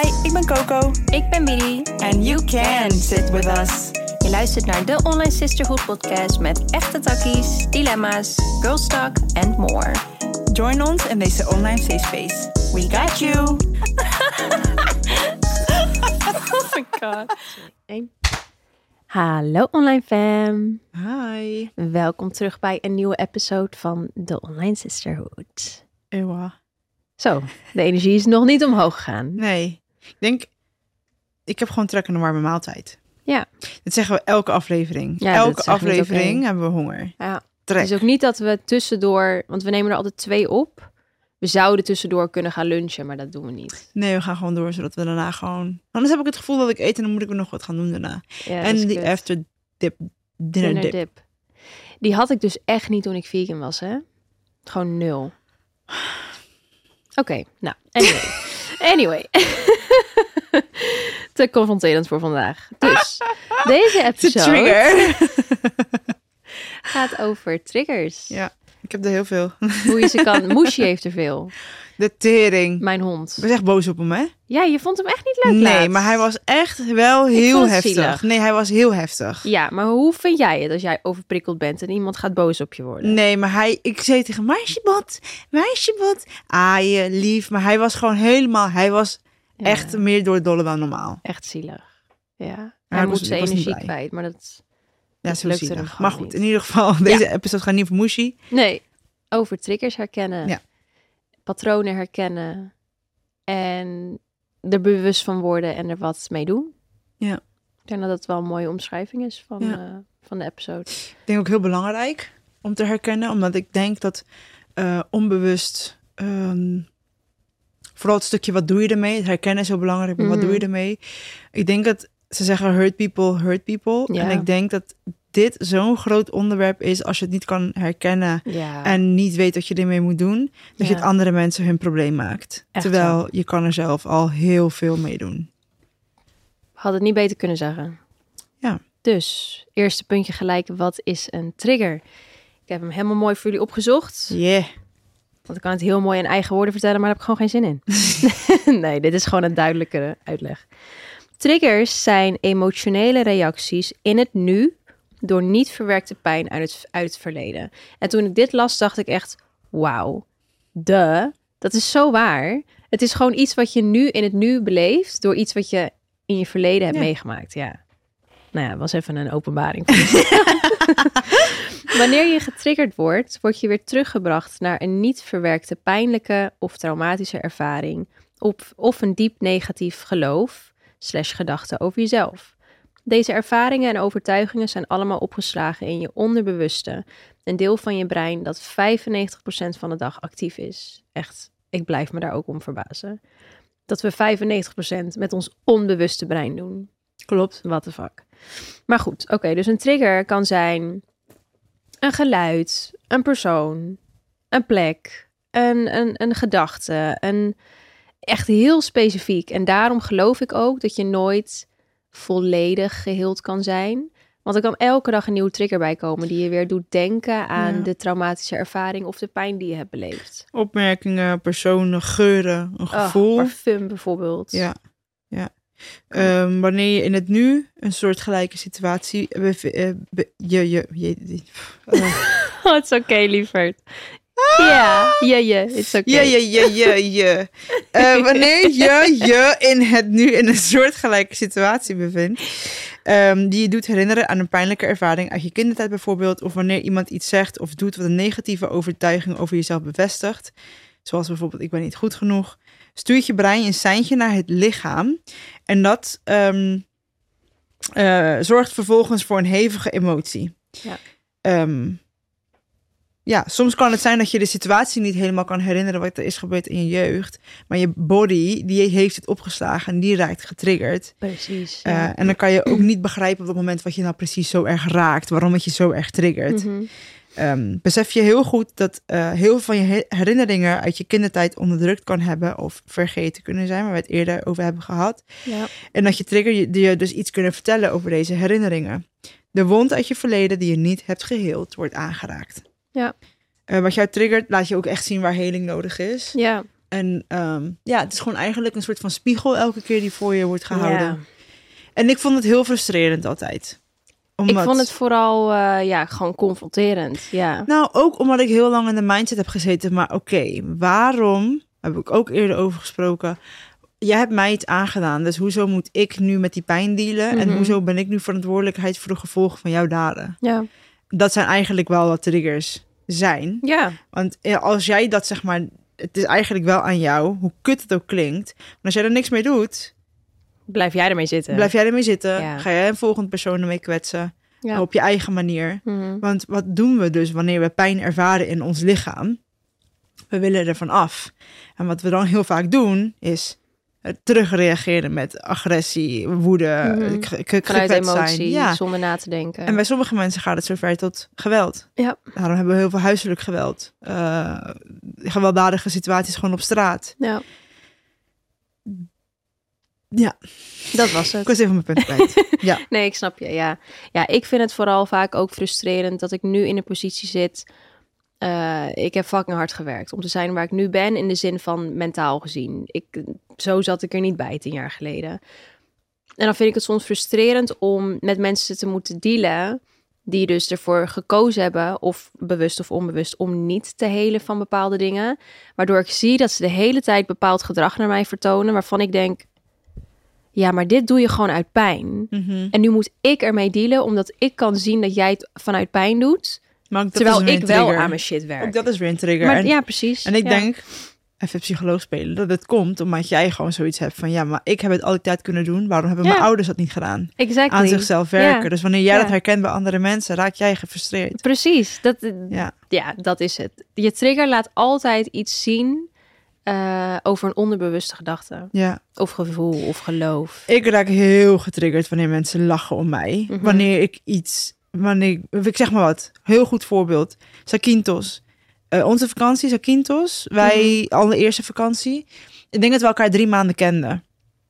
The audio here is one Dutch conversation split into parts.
Hi, ik ben Coco. Ik ben Billy. And you can sit with us. Je luistert naar de Online Sisterhood podcast met echte takkies, dilemma's, girl talk and more. Join ons in deze online safe space. We got you. oh my god. Eén. Hallo online fam. Hi. Welkom terug bij een nieuwe episode van de Online Sisterhood. Ewa. Zo, de energie is nog niet omhoog gegaan. Nee, ik denk, ik heb gewoon trek in een warme maaltijd. Ja. Dat zeggen we elke aflevering. Ja, elke aflevering hebben we honger. Ja. Trek. Het is ook niet dat we tussendoor, want we nemen er altijd twee op. We zouden tussendoor kunnen gaan lunchen, maar dat doen we niet. Nee, we gaan gewoon door, zodat we daarna gewoon... Anders heb ik het gevoel dat ik eet en dan moet ik nog wat gaan doen daarna. Ja, en die after dip, dinner, Dinner dip. dip. Die had ik dus echt niet toen ik vegan was, hè? Gewoon nul. Oké, nou, anyway. anyway. Te confronterend voor vandaag. Dus, deze De episode trigger. gaat over triggers. ja, ik heb er heel veel. Hoe je ze kan... Moeshi heeft er veel. De tering. Mijn hond. Ik was echt boos op hem, hè? Ja, je vond hem echt niet leuk Nee, laatst. maar hij was echt wel heel heftig. zielig. Nee, hij was heel heftig. Ja, maar hoe vind jij het als jij overprikkeld bent en iemand gaat boos op je worden? Nee, maar hij, ik zei tegen meisjebot, meisjebot. Aaien, lief. Maar hij was gewoon helemaal, hij was Ja, echt meer door het dolle dan normaal. echt zielig. Ja. Hij was- moet zijn energie kwijt, maar dat... Ja, Dat zo zielig. Maar goed, niet. in ieder geval, deze episode gaat niet over Mushi. Nee, over triggers herkennen. Ja. Patronen herkennen. En er bewust van worden en er wat mee doen. Ja. Ik denk dat dat wel een mooie omschrijving is van, Ja. eh, van de episode. Ik denk ook heel belangrijk om te herkennen, omdat ik denk dat eh, onbewust, ehm, vooral het stukje wat doe je ermee, het herkennen is heel belangrijk, maar wat Mhm. doe je ermee? Ik denk dat ze zeggen hurt people, hurt people. Ja. En ik denk dat dit zo'n groot onderwerp is als je het niet kan herkennen Ja. en niet weet wat je ermee moet doen, dat je het andere mensen hun probleem maakt. Echt Terwijl zo. je kan er zelf al heel veel mee doen. Had het niet beter kunnen zeggen. Ja. Dus, eerste puntje gelijk. Wat is een trigger? Ik heb hem helemaal mooi voor jullie opgezocht. Yeah. Want ik kan het heel mooi in eigen woorden vertellen, maar daar heb ik gewoon geen zin in. nee, dit is gewoon een duidelijkere uitleg. Triggers zijn emotionele reacties in het nu door niet verwerkte pijn uit het, uit het verleden. En toen ik dit las, dacht ik echt, wauw, de, dat is zo waar. Het is gewoon iets wat je nu in het nu beleeft door iets wat je in je verleden hebt Ja. meegemaakt. Ja. Nou ja, was even een openbaring. Wanneer je getriggerd wordt, word je weer teruggebracht naar een niet verwerkte pijnlijke of traumatische ervaring of, of een diep negatief geloof slash gedachte over jezelf. Deze ervaringen en overtuigingen zijn allemaal opgeslagen in je onderbewuste, een deel van je brein dat 95% van de dag actief is. Echt, ik blijf me daar ook om verbazen. Dat we 95% met ons onbewuste brein doen. Klopt, what the fuck. Maar goed, oké, dus een trigger kan zijn een geluid, een persoon, een plek, een, een, een gedachte, een echt heel specifiek. En daarom geloof ik ook dat je nooit volledig geheeld kan zijn. Want er kan elke dag een nieuwe trigger bij komen die je weer doet denken aan Ja. de traumatische ervaring of de pijn die je hebt beleefd. Opmerkingen, personen, geuren, een Oh, gevoel. parfum bijvoorbeeld. Ja, ja. Ehm, wanneer je in het nu een soort gelijke situatie eh, be- je, je, je, je- eh, Oh, it's okay, lieverd. Ja, ja, ja, it's okay. je, je, je, je, je. Eh, wanneer je je in het nu in een soort gelijke situatie bevindt, ehm, die je doet herinneren aan een pijnlijke ervaring uit je kindertijd bijvoorbeeld, of wanneer iemand iets zegt of doet wat een negatieve overtuiging over jezelf bevestigt, zoals bijvoorbeeld ik ben niet goed genoeg, stuurt je brein een seintje naar het lichaam en dat ehm, eh, zorgt vervolgens voor een hevige emotie. Ja. Ehm, ja, soms kan het zijn dat je de situatie niet helemaal kan herinneren wat er is gebeurd in je jeugd. Maar je body, die heeft het opgeslagen en die raakt getriggerd. Precies. Eh, en dan kan je ook niet begrijpen op het moment wat je nou precies zo erg raakt. Waarom het je zo erg triggert. Mhm. Ehm, besef je heel goed dat eh, heel veel van je he- herinneringen uit je kindertijd onderdrukt kan hebben of vergeten kunnen zijn, waar we het eerder over hebben gehad. Ja. En dat je trigger je dus iets kunnen vertellen over deze herinneringen. De wond uit je verleden die je niet hebt geheeld, wordt aangeraakt. Ja. Eh, wat jou triggert, laat je ook echt zien waar heling nodig is. ja, En ehm, ja, het is gewoon eigenlijk een soort van spiegel elke keer die voor je wordt gehouden. Ja. En ik vond het heel frustrerend altijd. Omdat, Ik vond het vooral eh, ja, gewoon confronterend. Ja. Nou, ook omdat ik heel lang in de mindset heb gezeten. Maar oké, waarom, heb ik ook eerder over gesproken... Jij hebt mij iets aangedaan, dus hoezo moet ik nu met die pijn dealen? En Mhm. hoezo ben ik nu verantwoordelijkheid voor de gevolgen van jouw daden? Ja. Dat zijn eigenlijk wel wat triggers zijn. ja. Want ja, als jij dat zeg maar, het is eigenlijk wel aan jou, hoe kut het ook klinkt. Maar als jij er niks mee doet, Blijf jij ermee zitten. blijf jij ermee zitten. Ja. Ga jij een volgende persoon ermee kwetsen. Ja. Op je eigen manier. Mhm. Want wat doen we dus wanneer we pijn ervaren in ons lichaam? We willen ervan af. En wat we dan heel vaak doen, is eh, terugreageren met agressie, woede, Vanuit gekwetst emotie. Ja. zonder na te denken. En bij sommige mensen gaat het zover tot geweld. Ja. Daarom hebben we heel veel huiselijk geweld. Eh, gewelddadige situaties gewoon op straat. Ja. Ja. Dat was Ik het. was even mijn punt kwijt. ja. Nee, ik snap je. Ja. ja, ik vind het vooral vaak ook frustrerend dat ik nu in een positie zit. Eh, ik heb fucking hard gewerkt om te zijn waar ik nu ben in de zin van mentaal gezien. Ik, zo zat ik er niet bij tien jaar geleden. En dan vind ik het soms frustrerend om met mensen te moeten dealen die dus ervoor gekozen hebben, of bewust of onbewust, om niet te helen van bepaalde dingen. Waardoor ik zie dat ze de hele tijd bepaald gedrag naar mij vertonen, waarvan ik denk, ja, maar dit doe je gewoon uit pijn. Mhm. En nu moet ik ermee dealen, omdat ik kan zien dat jij het vanuit pijn doet. Maar ook dat terwijl ik wel trigger. aan mijn shit werk. Ook dat is weer een trigger. maar en, ja, precies. en ik Ja. denk, even psycholoog spelen, dat het komt omdat jij gewoon zoiets hebt van... ja, maar ik heb het altijd kunnen doen. Waarom hebben Ja. mijn ouders dat niet gedaan? exactly. Aan zichzelf werken. Ja. Dus wanneer jij dat herkent bij andere mensen, raak jij gefrustreerd. Precies. Dat, Ja. ja, dat is het. Je trigger laat altijd iets zien eh, over een onderbewuste gedachte. ja. Of gevoel of geloof. Ik raak heel getriggerd wanneer mensen lachen om mij. Mhm. Wanneer ik iets, wanneer ik, zeg maar wat, heel goed voorbeeld. Zakynthos. Eh, onze vakantie, Zakynthos. Wij, Mhm. allereerste vakantie. Ik denk dat we elkaar drie maanden kenden.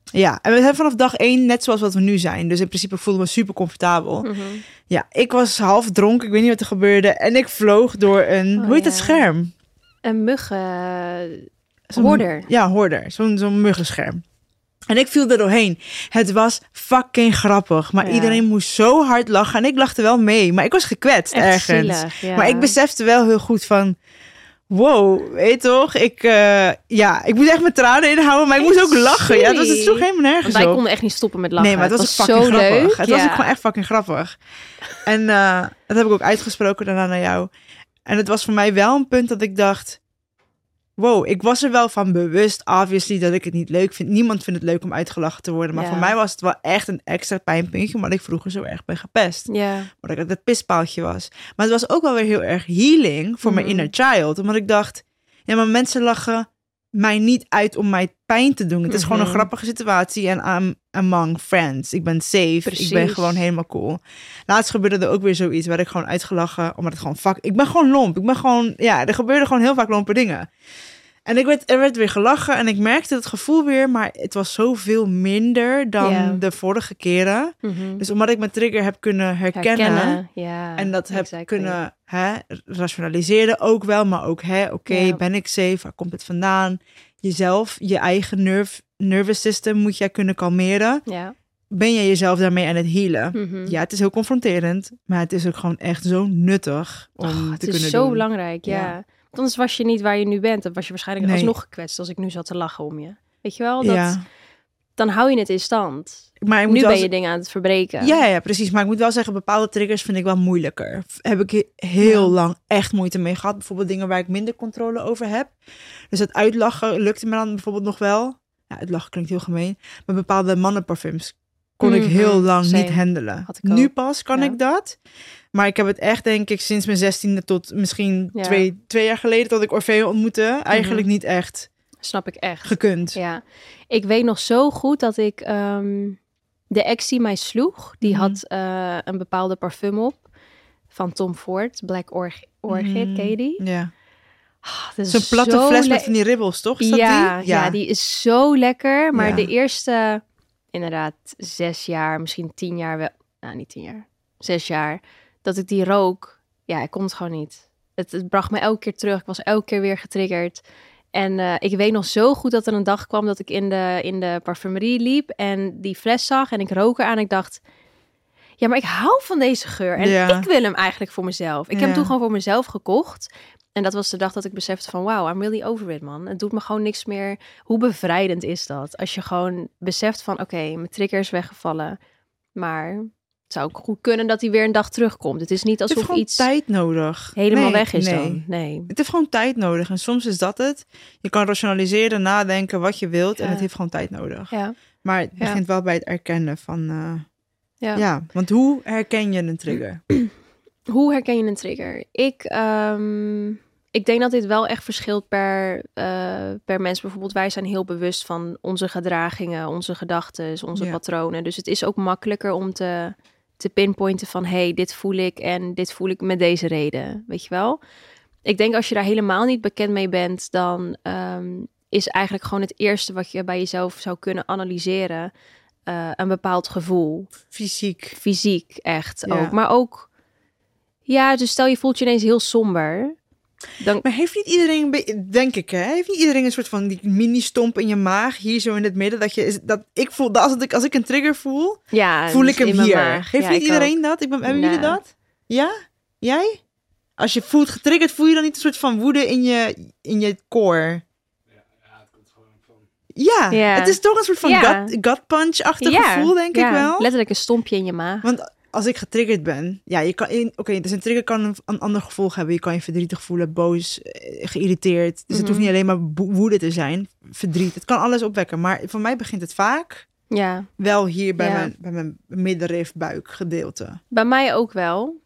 Ja, en we zijn vanaf dag één net zoals wat we nu zijn. Dus in principe voelden we super comfortabel. Mhm. Ja, ik was half dronken, ik weet niet wat er gebeurde. En ik vloog door een, Oh, hoe heet dat scherm? Een muggen... Hoorder. Ja, hoorder. Zo'n zo'n muggenscherm. En ik viel er doorheen. Het was fucking grappig. Maar Ja. iedereen moest zo hard lachen. En ik lachte wel mee. Maar ik was gekwetst Echt ergens. zielig, ja. Maar ik besefte wel heel goed van... Wow, weet toch? Ik, eh, ja, ik moest echt mijn tranen inhouden. Maar ik moest ook lachen. Ja, dat was het sloeg helemaal nergens Want wij konden echt niet stoppen met lachen. Nee, maar het was, zo fucking grappig. leuk. Het was ook gewoon echt fucking grappig. En eh, dat heb ik ook uitgesproken daarna naar jou. En het was voor mij wel een punt dat ik dacht... Wow, ik was er wel van bewust, obviously, dat ik het niet leuk vind. Niemand vindt het leuk om uitgelachen te worden. Maar Ja. voor mij was het wel echt een extra pijnpuntje, omdat ik vroeger zo erg ben gepest. Ja. Omdat ik het pispaaltje was. Maar het was ook wel weer heel erg healing voor mijn Mhm. inner child. Omdat ik dacht, ja, maar mensen lachen mij niet uit om mij pijn te doen. Het is gewoon een Mhm. grappige situatie en I'm among friends. Ik ben safe. Ik ben gewoon helemaal cool. Laatst gebeurde er ook weer zoiets waar ik gewoon uitgelachen, omdat het gewoon fuck. Ik ben gewoon lomp. Ik ben gewoon, ja, er gebeurden gewoon heel vaak lompe dingen. En ik werd, er werd weer gelachen en ik merkte het gevoel weer, maar het was zoveel minder dan de vorige keren. Mhm. Dus omdat ik mijn trigger heb kunnen herkennen, en dat heb kunnen hè, rationaliseren ook wel, maar ook hè, oké, ben ik safe? Waar komt het vandaan? Jezelf, je eigen nerve, nervous system moet jij kunnen kalmeren. Ben je jezelf daarmee aan het healen? Mhm. Ja, het is heel confronterend, maar het is ook gewoon echt zo nuttig om Oh, te het kunnen is zo doen. belangrijk, ja. Anders was je niet waar je nu bent. Dan was je waarschijnlijk Nee. alsnog gekwetst als ik nu zat te lachen om je. Weet je wel? Dat, Ja, Dan hou je het in stand. maar Nu ben je dingen aan het verbreken. Ja, ja, precies. Maar ik moet wel zeggen, bepaalde triggers vind ik wel moeilijker. Heb ik he- heel Ja. lang echt moeite mee gehad. Bijvoorbeeld dingen waar ik minder controle over heb. Dus het uitlachen lukte me dan bijvoorbeeld nog wel. Ja, het lachen klinkt heel gemeen. Maar bepaalde mannenparfums kon ik Mhm, heel lang same. niet handelen. Nu pas kan Ja. ik dat. Maar ik heb het echt, denk ik, sinds mijn zestiende tot misschien Ja. twee, twee jaar geleden... dat ik Orfeo ontmoette, eigenlijk niet echt Snap ik echt. gekund. Ja, ik weet nog zo goed dat ik ehm, de ex die mij sloeg, die Mhm. had eh, een bepaalde parfum op van Tom Ford, Black Orch Orchid, Mhm. je die? Ja. Dat is Zo'n platte zo fles le- met van die ribbels, toch? Is dat ja, die? ja. die is zo lekker. Maar Ja. de eerste, inderdaad, zes jaar, misschien tien jaar wel. Nou, niet tien jaar. Zes jaar. Dat ik die rook. Ja, ik kon het gewoon niet. Het, het bracht me elke keer terug. Ik was elke keer weer getriggerd. En eh, ik weet nog zo goed dat er een dag kwam dat ik in de, in de parfumerie liep en die fles zag en ik rook eraan. En ik dacht, ja, maar ik hou van deze geur en Ja. ik wil hem eigenlijk voor mezelf. Ik heb hem toen gewoon voor mezelf gekocht. En dat was de dag dat ik besefte van, wow, I'm really over it, man. Het doet me gewoon niks meer. Hoe bevrijdend is dat? Als je gewoon beseft van, oké, mijn trigger is weggevallen. Maar het zou ook goed kunnen dat hij weer een dag terugkomt. Het is niet Het heeft alsof gewoon iets tijd nodig. helemaal Nee, weg is nee. dan. Nee. Het heeft gewoon tijd nodig. En soms is dat het. Je kan rationaliseren, nadenken wat je wilt. En het heeft gewoon tijd nodig. Ja. Maar het Ja. begint wel bij het erkennen van... eh, Ja. ja. want hoe herken je een trigger? Hoe herken je een trigger? Ik, ehm, ik denk dat dit wel echt verschilt per, eh, per mens. Bijvoorbeeld, wij zijn heel bewust van onze gedragingen, onze gedachten, onze Ja. patronen. Dus het is ook makkelijker om te, te pinpointen van... hey, dit voel ik en dit voel ik met deze reden. Weet je wel? Ik denk als je daar helemaal niet bekend mee bent... dan ehm, is eigenlijk gewoon het eerste wat je bij jezelf zou kunnen analyseren... eh, een bepaald gevoel Fysiek. fysiek echt Ja. ook. Maar ook, ja, dus stel je voelt je ineens heel somber. Dan, Maar heeft niet iedereen, denk ik hè, heeft niet iedereen een soort van die mini-stomp in je maag, hier zo in het midden, dat je, dat ik voel, dat als, ik, als ik een trigger voel, ja, voel dus ik hem hier. maag. Heeft Ja, niet iedereen ook. dat? Ik ben, hebben jullie dat? Ja? Jij? Als je voelt getriggerd, voel je dan niet een soort van woede in je, in je core? Ja, Ja. het is toch een soort van gut, gut punch-achtig gevoel, denk ik wel. Letterlijk een stompje in je maag. Want als ik getriggerd ben, ja, je kan, in- oké, dus een trigger kan een, een ander gevolg hebben. Je kan je verdrietig voelen, boos, eh, geïrriteerd. Dus het hoeft Mhm. niet alleen maar woede te zijn, verdriet. Het kan alles opwekken. Maar voor mij begint het vaak Ja, wel hier bij, Ja. mijn, bij mijn middenrif, buikgedeelte. bij mij ook wel.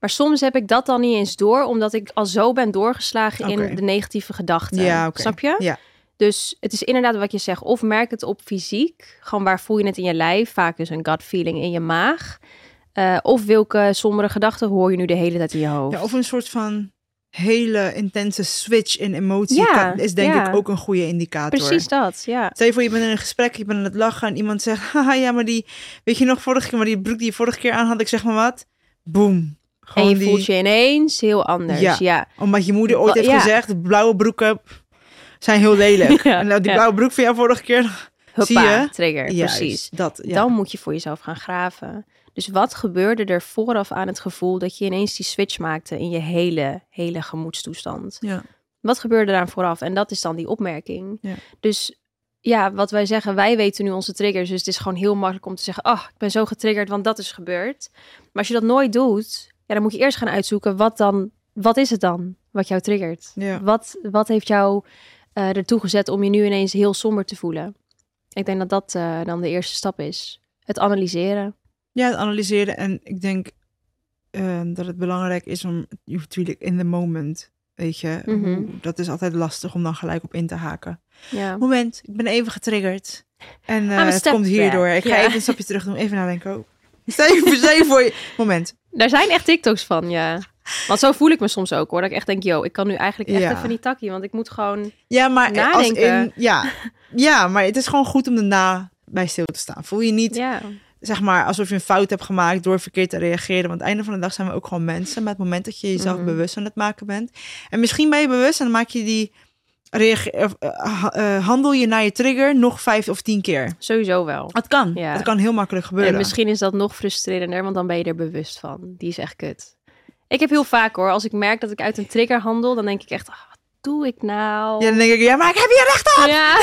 Maar soms heb ik dat dan niet eens door, omdat ik al zo ben doorgeslagen in de negatieve gedachten. Ja, oké. Snap je? Ja. Dus het is inderdaad wat je zegt. Of merk het op fysiek. Gewoon waar voel je het in je lijf. Vaak dus een gut feeling in je maag. Eh, of welke sombere gedachten hoor je nu de hele tijd in je hoofd. Ja, of een soort van hele intense switch in emotie Ja, is denk ja. ik ook een goede indicator. Precies dat, ja. Stel je voor, je bent in een gesprek, je bent aan het lachen en iemand zegt, haha, ja, maar die, weet je nog, vorige keer, maar die broek die je vorige keer aan had, ik zeg maar wat, boom. En Gewoon je die, voelt je ineens heel anders. Ja. Ja, Omdat je moeder ooit heeft gezegd, blauwe broeken zijn heel lelijk. En nou, die blauwe broek van jou vorige keer, Huppa, Zie je? trigger, Juist, precies. dat, ja. Dan moet je voor jezelf gaan graven. Dus wat gebeurde er vooraf aan het gevoel dat je ineens die switch maakte in je hele, hele gemoedstoestand? ja. Wat gebeurde daar vooraf? En dat is dan die opmerking. Ja. Dus ja, wat wij zeggen, wij weten nu onze triggers. Dus het is gewoon heel makkelijk om te zeggen, oh, ik ben zo getriggerd, want dat is gebeurd. Maar als je dat nooit doet, ja, dan moet je eerst gaan uitzoeken, wat dan, wat is het dan wat jou triggert? Ja. Wat, wat heeft jou eh, ertoe gezet om je nu ineens heel somber te voelen? Ik denk dat dat eh, dan de eerste stap is. Het analyseren. ja, het analyseren en ik denk eh, dat het belangrijk is om, je natuurlijk in the moment, weet je, Mhm. dat is altijd lastig om dan gelijk op in te haken. Ja. Moment, ik ben even getriggerd. En a het komt hierdoor. back, Ik ga ja. even een stapje terug doen, even nadenken. Oh. Stel je, voor- stel je voor je... Moment. Daar zijn echt TikToks van, ja. Want zo voel ik me soms ook hoor. Dat ik echt denk, yo, ik kan nu eigenlijk echt Ja. even niet takkie. Want ik moet gewoon... Ja, maar als Nadenken. in... Ja, ja, maar het is gewoon goed om daarna bij stil te staan. Voel je niet, Ja, zeg maar, alsof je een fout hebt gemaakt door verkeerd te reageren. Want aan het einde van de dag zijn we ook gewoon mensen. Maar het moment dat je jezelf Mhm. bewust aan het maken bent. En misschien ben je bewust en dan maak je die... Eh, eh, handel je naar je trigger nog vijf of tien keer. sowieso wel. Het kan. Ja. Het kan heel makkelijk gebeuren. En misschien is dat nog frustrerender, want dan ben je er bewust van. Die is echt kut. Ik heb heel vaak hoor, als ik merk dat ik uit een trigger handel, dan denk ik echt, ah, doe ik nou? Ja, dan denk ik, ja, maar ik heb hier recht op. Ja.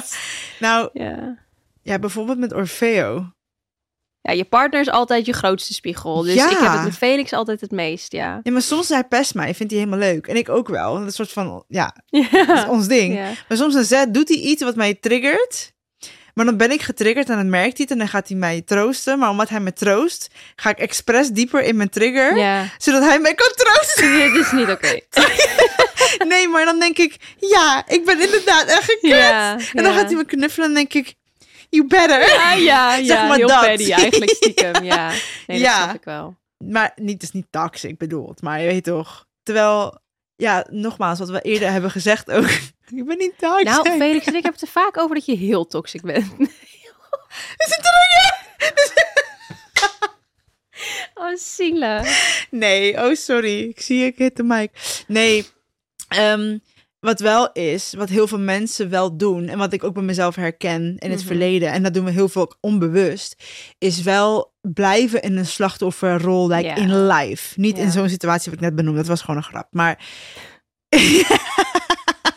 Nou, ja. ja, bijvoorbeeld met Orfeo. Ja, je partner is altijd je grootste spiegel. Dus Ja. ik heb het met Felix altijd het meest, ja. Ja, maar soms hij pest mij, vindt hij helemaal leuk. En ik ook wel. Dat soort van, ja, dat is ons ding. Ja. Maar soms dan zet, doet hij iets wat mij triggert. Maar dan ben ik getriggerd en dan merkt hij het en dan gaat hij mij troosten. Maar omdat hij me troost, ga ik expres dieper in mijn trigger. ja. Zodat hij mij kan troosten. Dit is niet oké. Nee, maar dan denk ik, ja, ik ben inderdaad echt gekut. Ja, En dan gaat hij me knuffelen en denk ik, you better. Ja, ja, ja. Zeg maar heel dat. petty eigenlijk stiekem, ja. Nee, dat Ja. snap ik wel. Maar niet, het is niet toxic bedoeld, maar je weet toch. Terwijl, ja, nogmaals, wat we eerder hebben gezegd ook. ik ben niet toxic. Nou, Felix en ik hebben het er vaak over dat je heel toxic bent. Is het trigger? Oh, zielig. Nee, oh sorry. Ik zie ik hit de mic. Nee, ehm, wat wel is, wat heel veel mensen wel doen en wat ik ook bij mezelf herken in het Mhm. verleden, en dat doen we heel veel onbewust, is wel blijven in een slachtofferrol, like in life. Niet in zo'n situatie wat ik net benoemde, dat was gewoon een grap. Maar,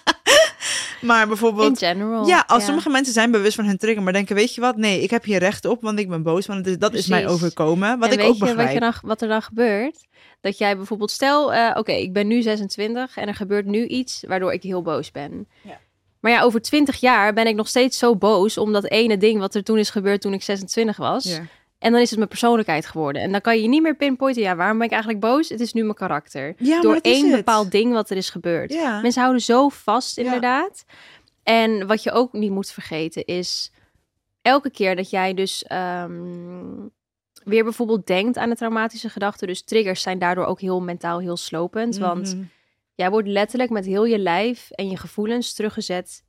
maar bijvoorbeeld, In general. ja, als sommige mensen zijn bewust van hun trigger, maar denken, weet je wat, nee, ik heb hier recht op, want ik ben boos, want het is, dat is mij overkomen, wat en ik weet ook je wat, begrijp. je dan, wat er dan gebeurt? Dat jij bijvoorbeeld, stel, eh, oké, ik ben nu 26 en er gebeurt nu iets waardoor ik heel boos ben. Ja. Maar ja, over 20 jaar ben ik nog steeds zo boos om dat ene ding wat er toen is gebeurd toen ik 26 was. Ja. En dan is het mijn persoonlijkheid geworden. En dan kan je niet meer pinpointen, ja, waarom ben ik eigenlijk boos? Het is nu mijn karakter. Ja, Door één bepaald ding wat er is gebeurd. Ja. Mensen houden zo vast, inderdaad. En wat je ook niet moet vergeten is... elke keer dat jij dus ehm, weer bijvoorbeeld denkt aan de traumatische gedachten... dus triggers zijn daardoor ook heel mentaal heel slopend. Want Mhm. jij wordt letterlijk met heel je lijf en je gevoelens teruggezet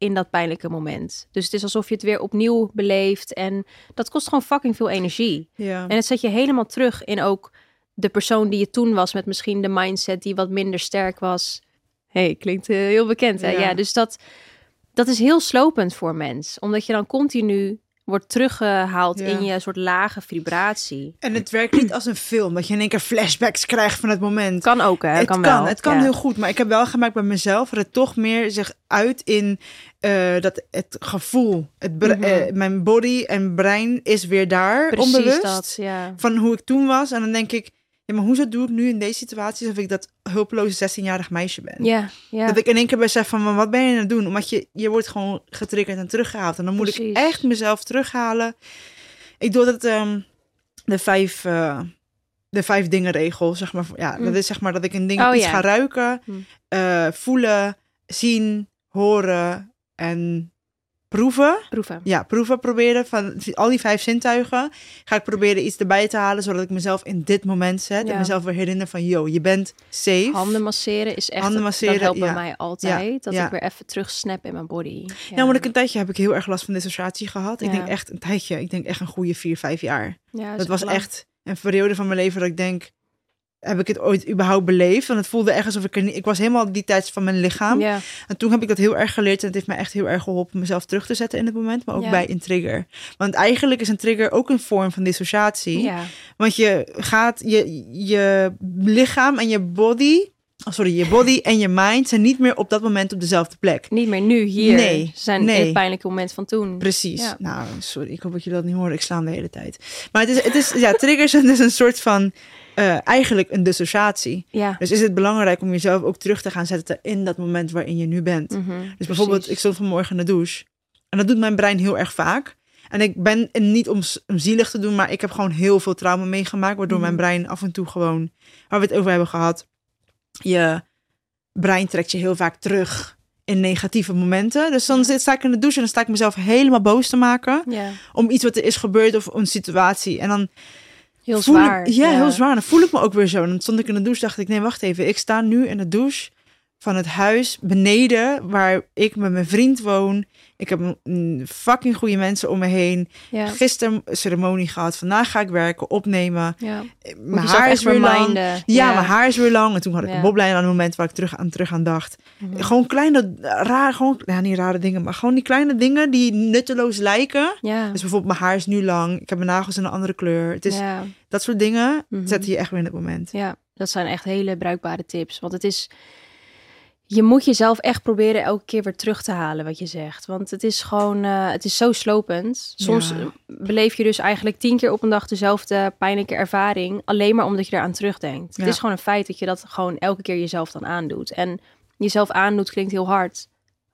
in dat pijnlijke moment. Dus het is alsof je het weer opnieuw beleeft. En dat kost gewoon fucking veel energie. ja. En het zet je helemaal terug in ook de persoon die je toen was, met misschien de mindset die wat minder sterk was. hey, klinkt eh, heel bekend, hè? Ja. Ja. dus dat, dat is heel slopend voor mens, omdat je dan continu wordt teruggehaald Ja. in je soort lage vibratie. En het werkt niet als een film, dat je in één keer flashbacks krijgt van het moment. Kan ook, hè? het kan, kan, wel. het kan ja. heel goed, maar ik heb wel gemerkt bij mezelf dat het toch meer zich uit in eh, dat het gevoel, het Mhm. eh, mijn body en brein is weer daar, Precies onbewust, dat, ja. van hoe ik toen was. En dan denk ik, ja, maar hoezo doe ik nu in deze situatie alsof ik dat hulpeloze 16-jarig meisje ben? Ja, ja. Dat ik in één keer besef van, maar wat ben je aan het doen? Omdat je, je wordt gewoon getriggerd en teruggehaald. En dan moet ik echt mezelf terughalen. Ik doe dat ehm, de vijf, eh, de vijf dingen regel, zeg maar. Ja, Mm. dat is zeg maar dat ik een ding Oh, iets ja. ga ruiken, Mm. eh, voelen, zien, horen en proeven. Proeven. Ja, proeven proberen van al die vijf zintuigen. Ga ik proberen iets erbij te halen, zodat ik mezelf in dit moment zet. Ja. En mezelf weer herinner van, yo, je bent safe. Handen masseren is echt, Handen masseren, dat helpt bij mij altijd. dat ik weer even terug snap in mijn body. Ja, Nou, maar ik een tijdje heb ik heel erg last van dissociatie gehad. Ik denk echt een tijdje. Ik denk echt een goede vier, vijf jaar. Ja, dat was lang. echt een periode van mijn leven dat ik denk... Heb ik het ooit überhaupt beleefd? Want het voelde echt alsof ik er niet... Ik was helemaal die tijd van mijn lichaam. En toen heb ik dat heel erg geleerd. En het heeft mij echt heel erg geholpen mezelf terug te zetten in het moment. Maar ook bij een trigger. Want eigenlijk is een trigger ook een vorm van dissociatie. Want je gaat... Je, je lichaam en je body... Oh, sorry, je body en je mind zijn niet meer op dat moment op dezelfde plek. Niet meer nu, hier. Nee, Ze zijn nee. in het pijnlijke moment van toen. Precies. Ja. Nou, sorry, ik hoop dat je dat niet hoort. Ik sla hem de hele tijd. Maar het is, het is ja, triggers zijn dus een soort van, eh, eigenlijk een dissociatie. Ja. Dus is het belangrijk om jezelf ook terug te gaan zetten in dat moment waarin je nu bent. Mhm, Dus bijvoorbeeld, ik stond vanmorgen in de douche. En dat doet mijn brein heel erg vaak. En ik ben en niet om, om zielig te doen, maar ik heb gewoon heel veel trauma meegemaakt. Waardoor Mhm. mijn brein af en toe gewoon, waar we het over hebben gehad, je brein trekt je heel vaak terug in negatieve momenten. Dus dan zit, sta ik in de douche en dan sta ik mezelf helemaal boos te maken om iets wat er is gebeurd of een situatie. En dan heel zwaar. Ik, ja, heel zwaar. Dan voel ik me ook weer zo. En dan stond ik in de douche, dacht ik, nee, wacht even. Ik sta nu in de douche van het huis beneden waar ik met mijn vriend woon. Ik heb een- fucking goede mensen om me heen. Ja, Gisteren ceremonie gehad. Vandaag ga ik werken, opnemen. ja. Mijn haar is weer lang. Ja, Ja, mijn haar is weer lang. En toen had ik een boblijn aan het moment waar ik terug aan, terug aan dacht. Mhm. Gewoon kleine, raar, gewoon, ja, niet rare dingen, maar gewoon die kleine dingen die nutteloos lijken. Ja. Dus bijvoorbeeld mijn haar is nu lang. Ik heb mijn nagels in een andere kleur. Het is dat soort dingen Mhm. zetten je echt weer in het moment. Ja, dat zijn echt hele bruikbare tips. Want het is. Je moet jezelf echt proberen elke keer weer terug te halen wat je zegt. Want het is gewoon, eh, het is zo slopend. Soms Ja. beleef je dus eigenlijk tien keer op een dag dezelfde pijnlijke ervaring. Alleen maar omdat je eraan terugdenkt. Ja. Het is gewoon een feit dat je dat gewoon elke keer jezelf dan aandoet. En jezelf aandoet klinkt heel hard.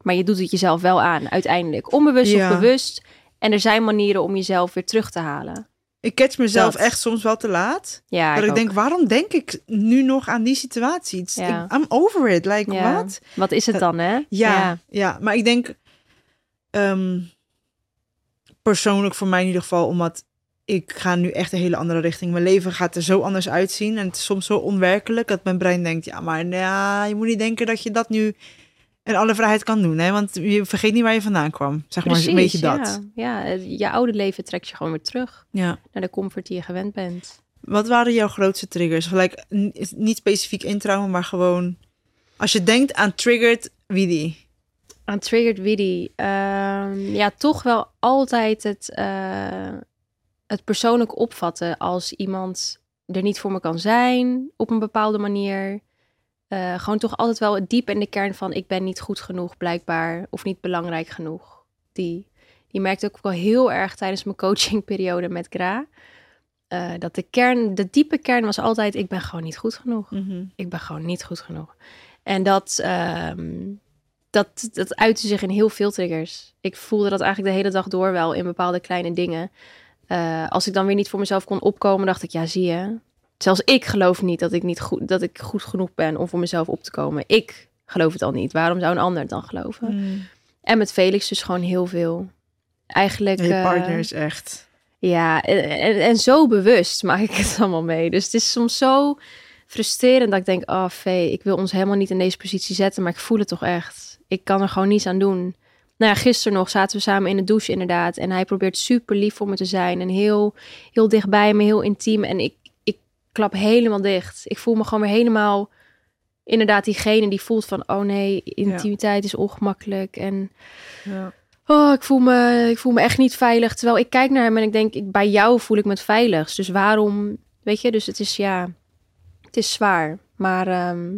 Maar je doet het jezelf wel aan, uiteindelijk. Onbewust Ja. of bewust. En er zijn manieren om jezelf weer terug te halen. Ik catch mezelf Dat. echt soms wel te laat. Ja, dat ik, denk, waarom denk ik nu nog aan die situatie? Ja. I'm over it. Like, Ja. wat? Wat is het dan, hè? Ja, ja, maar ik denk ehm, persoonlijk voor mij in ieder geval, omdat ik ga nu echt een hele andere richting. Mijn leven gaat er zo anders uitzien en het is soms zo onwerkelijk dat mijn brein denkt, ja, maar nou je moet niet denken dat je dat nu in alle vrijheid kan doen, hè? Want je vergeet niet waar je vandaan kwam. Zeg maar een beetje dat. Ja, je oude leven trekt je gewoon weer terug Ja. naar de comfort die je gewend bent. Wat waren jouw grootste triggers? Gelijk, niet specifiek in trauma, maar gewoon... Als je denkt aan triggered Wie die? Aan triggered Widdy. Ehm, ja, toch wel altijd het, eh, het persoonlijk opvatten als iemand er niet voor me kan zijn op een bepaalde manier. Eh, gewoon toch altijd wel diep in de kern van ik ben niet goed genoeg blijkbaar of niet belangrijk genoeg. Die, die merkte ook wel heel erg tijdens mijn coachingperiode met Gra. eh, dat de kern, de diepe kern was altijd ik ben gewoon niet goed genoeg. Ik ben gewoon niet goed genoeg. En dat, ehm, dat, dat uitte zich in heel veel triggers. Ik voelde dat eigenlijk de hele dag door wel in bepaalde kleine dingen. Eh, als ik dan weer niet voor mezelf kon opkomen, dacht ik, ja, zie je. Zelfs ik geloof niet dat ik, niet goed, dat ik goed genoeg ben om voor mezelf op te komen. Ik geloof het al niet. Waarom zou een ander het dan geloven? Mm. En met Felix dus gewoon heel veel. Eigenlijk. Je eh, partner is echt... ja, en, en, en zo bewust maak ik het allemaal mee. Dus het is soms zo frustrerend dat ik denk, oh Vee, ik wil ons helemaal niet in deze positie zetten, maar ik voel het toch echt. Ik kan er gewoon niets aan doen. Nou ja, gisteren nog zaten we samen in de douche inderdaad. En hij probeert super lief voor me te zijn. En heel, heel dichtbij me, heel intiem. En ik klap helemaal dicht. Ik voel me gewoon weer helemaal... Inderdaad, diegene die voelt van... Oh nee, intimiteit is ongemakkelijk. En Ja. Oh, ik voel, me, ik voel me echt niet veilig. Terwijl ik kijk naar hem en ik denk, ik, bij jou voel ik me het veiligst. Dus waarom, weet je, dus het is ja, het is zwaar. Maar ehm,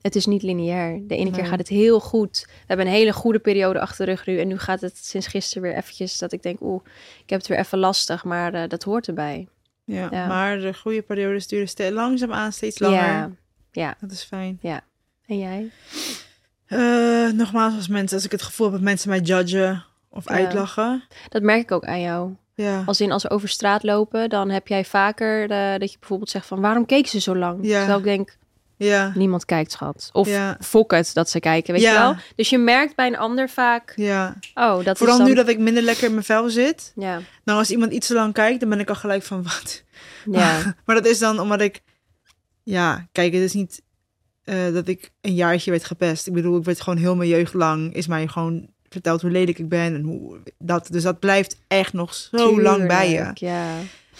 het is niet lineair. De ene keer gaat het heel goed. We hebben een hele goede periode achter de rug nu. En nu gaat het sinds gisteren weer eventjes dat ik denk, oeh, ik heb het weer even lastig. Maar eh, dat hoort erbij. Ja, Ja. maar de goede periodes duren langzaam aan steeds langer. Ja, ja. Dat is fijn. En jij? Eh, nogmaals, als mensen, als ik het gevoel heb dat mensen mij judgen of Ja. uitlachen. Dat merk ik ook aan jou. Ja. Als in als we over straat lopen, dan heb jij vaker dat je bijvoorbeeld zegt van, waarom keek ze zo lang? Ja. Terwijl ik denk, Ja. Niemand kijkt, schat. Of Ja. fok het dat ze kijken, weet Ja. je wel? Dus je merkt bij een ander vaak... Ja. Oh, dat Vooral is dan... nu dat ik minder lekker in mijn vel zit. Ja, Nou, als iemand iets te lang kijkt, dan ben ik al gelijk van wat. ja, maar dat is dan omdat ik... Ja, kijk, het is niet eh, dat ik een jaartje werd gepest. Ik bedoel, ik werd gewoon heel mijn jeugd lang... is mij gewoon verteld hoe lelijk ik ben en hoe dat. Dus dat blijft echt nog zo lang bij je. Ja,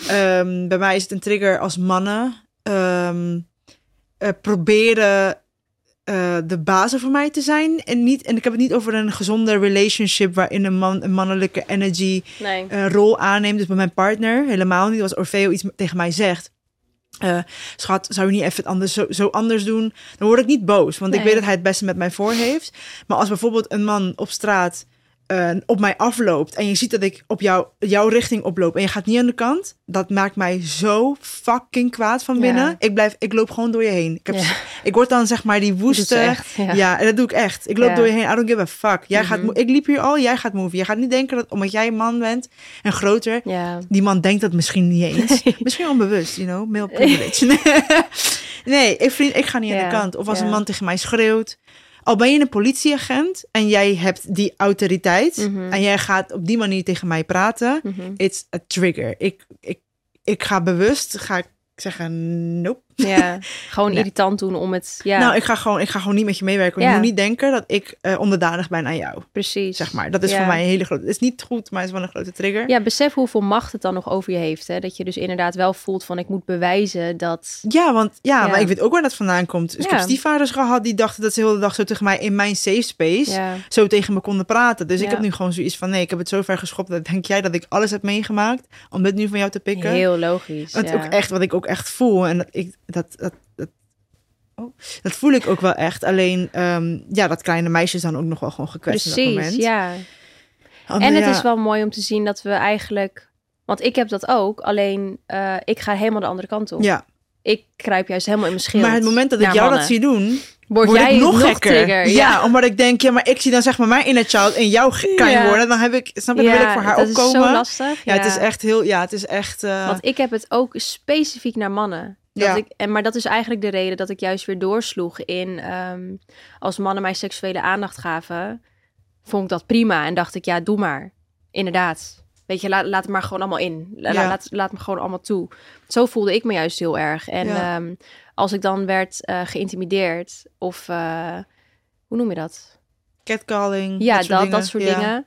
Ehm, bij mij is het een trigger als mannen ehm, eh, proberen eh, de bazen voor mij te zijn. En, niet, en ik heb het niet over een gezonde relationship waarin een man een mannelijke energy nee. eh, rol aanneemt. Dus bij mijn partner helemaal niet. Als Orfeo iets tegen mij zegt. schat, zou je niet even het anders, zo, zo anders doen? Dan word ik niet boos, want ik weet dat hij het beste met mij voor heeft. Maar als bijvoorbeeld een man op straat eh, op mij afloopt en je ziet dat ik op jou, jouw richting oploop en je gaat niet aan de kant, dat maakt mij zo fucking kwaad van Ja. binnen. Ik blijf, ik loop gewoon door je heen. Ik, heb, Ja. ik word dan zeg maar die woeste. echt, ja. Ja. en dat doe ik echt. Ik loop door je heen. I don't give a fuck. Jij gaat, Mhm. ik liep hier al, jij gaat move. Je gaat niet denken dat omdat jij een man bent en groter, die man denkt dat misschien niet eens. Misschien onbewust, you know, male privilege. nee, ik, vriend, ik ga niet aan de kant. Of als een man tegen mij schreeuwt. Al ben je een politieagent en jij hebt die autoriteit Mhm. en jij gaat op die manier tegen mij praten, mhm. it's a trigger. Ik, ik, ik ga bewust, ga ik zeggen, nope. ja. gewoon irritant doen om het... Ja, Nou, ik ga, gewoon, ik ga gewoon niet met je meewerken. Ja. Je moet niet denken dat ik eh, onderdanig ben aan jou. precies. Zeg maar. Dat is voor mij een hele grote... Het is niet goed, maar het is wel een grote trigger. Ja, besef hoeveel macht het dan nog over je heeft. Hè? Dat je dus inderdaad wel voelt van ik moet bewijzen dat... Ja, want ja, maar ik weet ook waar dat vandaan komt. Dus ik heb stiefvaders gehad die dachten dat ze de hele dag zo tegen mij in mijn safe space zo tegen me konden praten. Dus ik heb nu gewoon zoiets van nee, ik heb het zo ver geschopt dat denk jij dat ik alles heb meegemaakt om dit nu van jou te pikken. heel logisch. Ook echt wat ik ook echt voel en dat ik dat dat dat, oh, dat voel ik ook wel echt. Alleen ehm, ja, dat kleine meisje is dan ook nog wel gewoon gekwetst in dat Precies, moment. ja. Want, En het ja, is wel mooi om te zien dat we eigenlijk... Want ik heb dat ook, alleen eh, ik ga helemaal de andere kant op. ja, Ik kruip juist helemaal in mijn schild. maar het moment dat ik jou mannen. dat zie doen, word, word jij ik nog, nog gekker. trigger. Ja. omdat ik denk, ja, maar ik zie dan zeg maar mijn inner child in jou klein Ja. worden. Dan heb ik, snap je, dan wil ik voor haar dat opkomen. is zo lastig. ja, het is echt heel, ja, het is echt. eh, Want ik heb het ook specifiek naar mannen. Dat Ja. ik, en, maar dat is eigenlijk de reden dat ik juist weer doorsloeg in... ehm, als mannen mij seksuele aandacht gaven, vond ik dat prima. En dacht ik, ja, doe maar. Inderdaad. Weet je, laat, laat het maar gewoon allemaal in. La- Ja. laat, laat me gewoon allemaal toe. Zo voelde ik me juist heel erg. En Ja. ehm, als ik dan werd eh, geïntimideerd of... eh, hoe noem je dat? catcalling. Ja, dat dat, soort dat, dingen. soort Ja. dingen.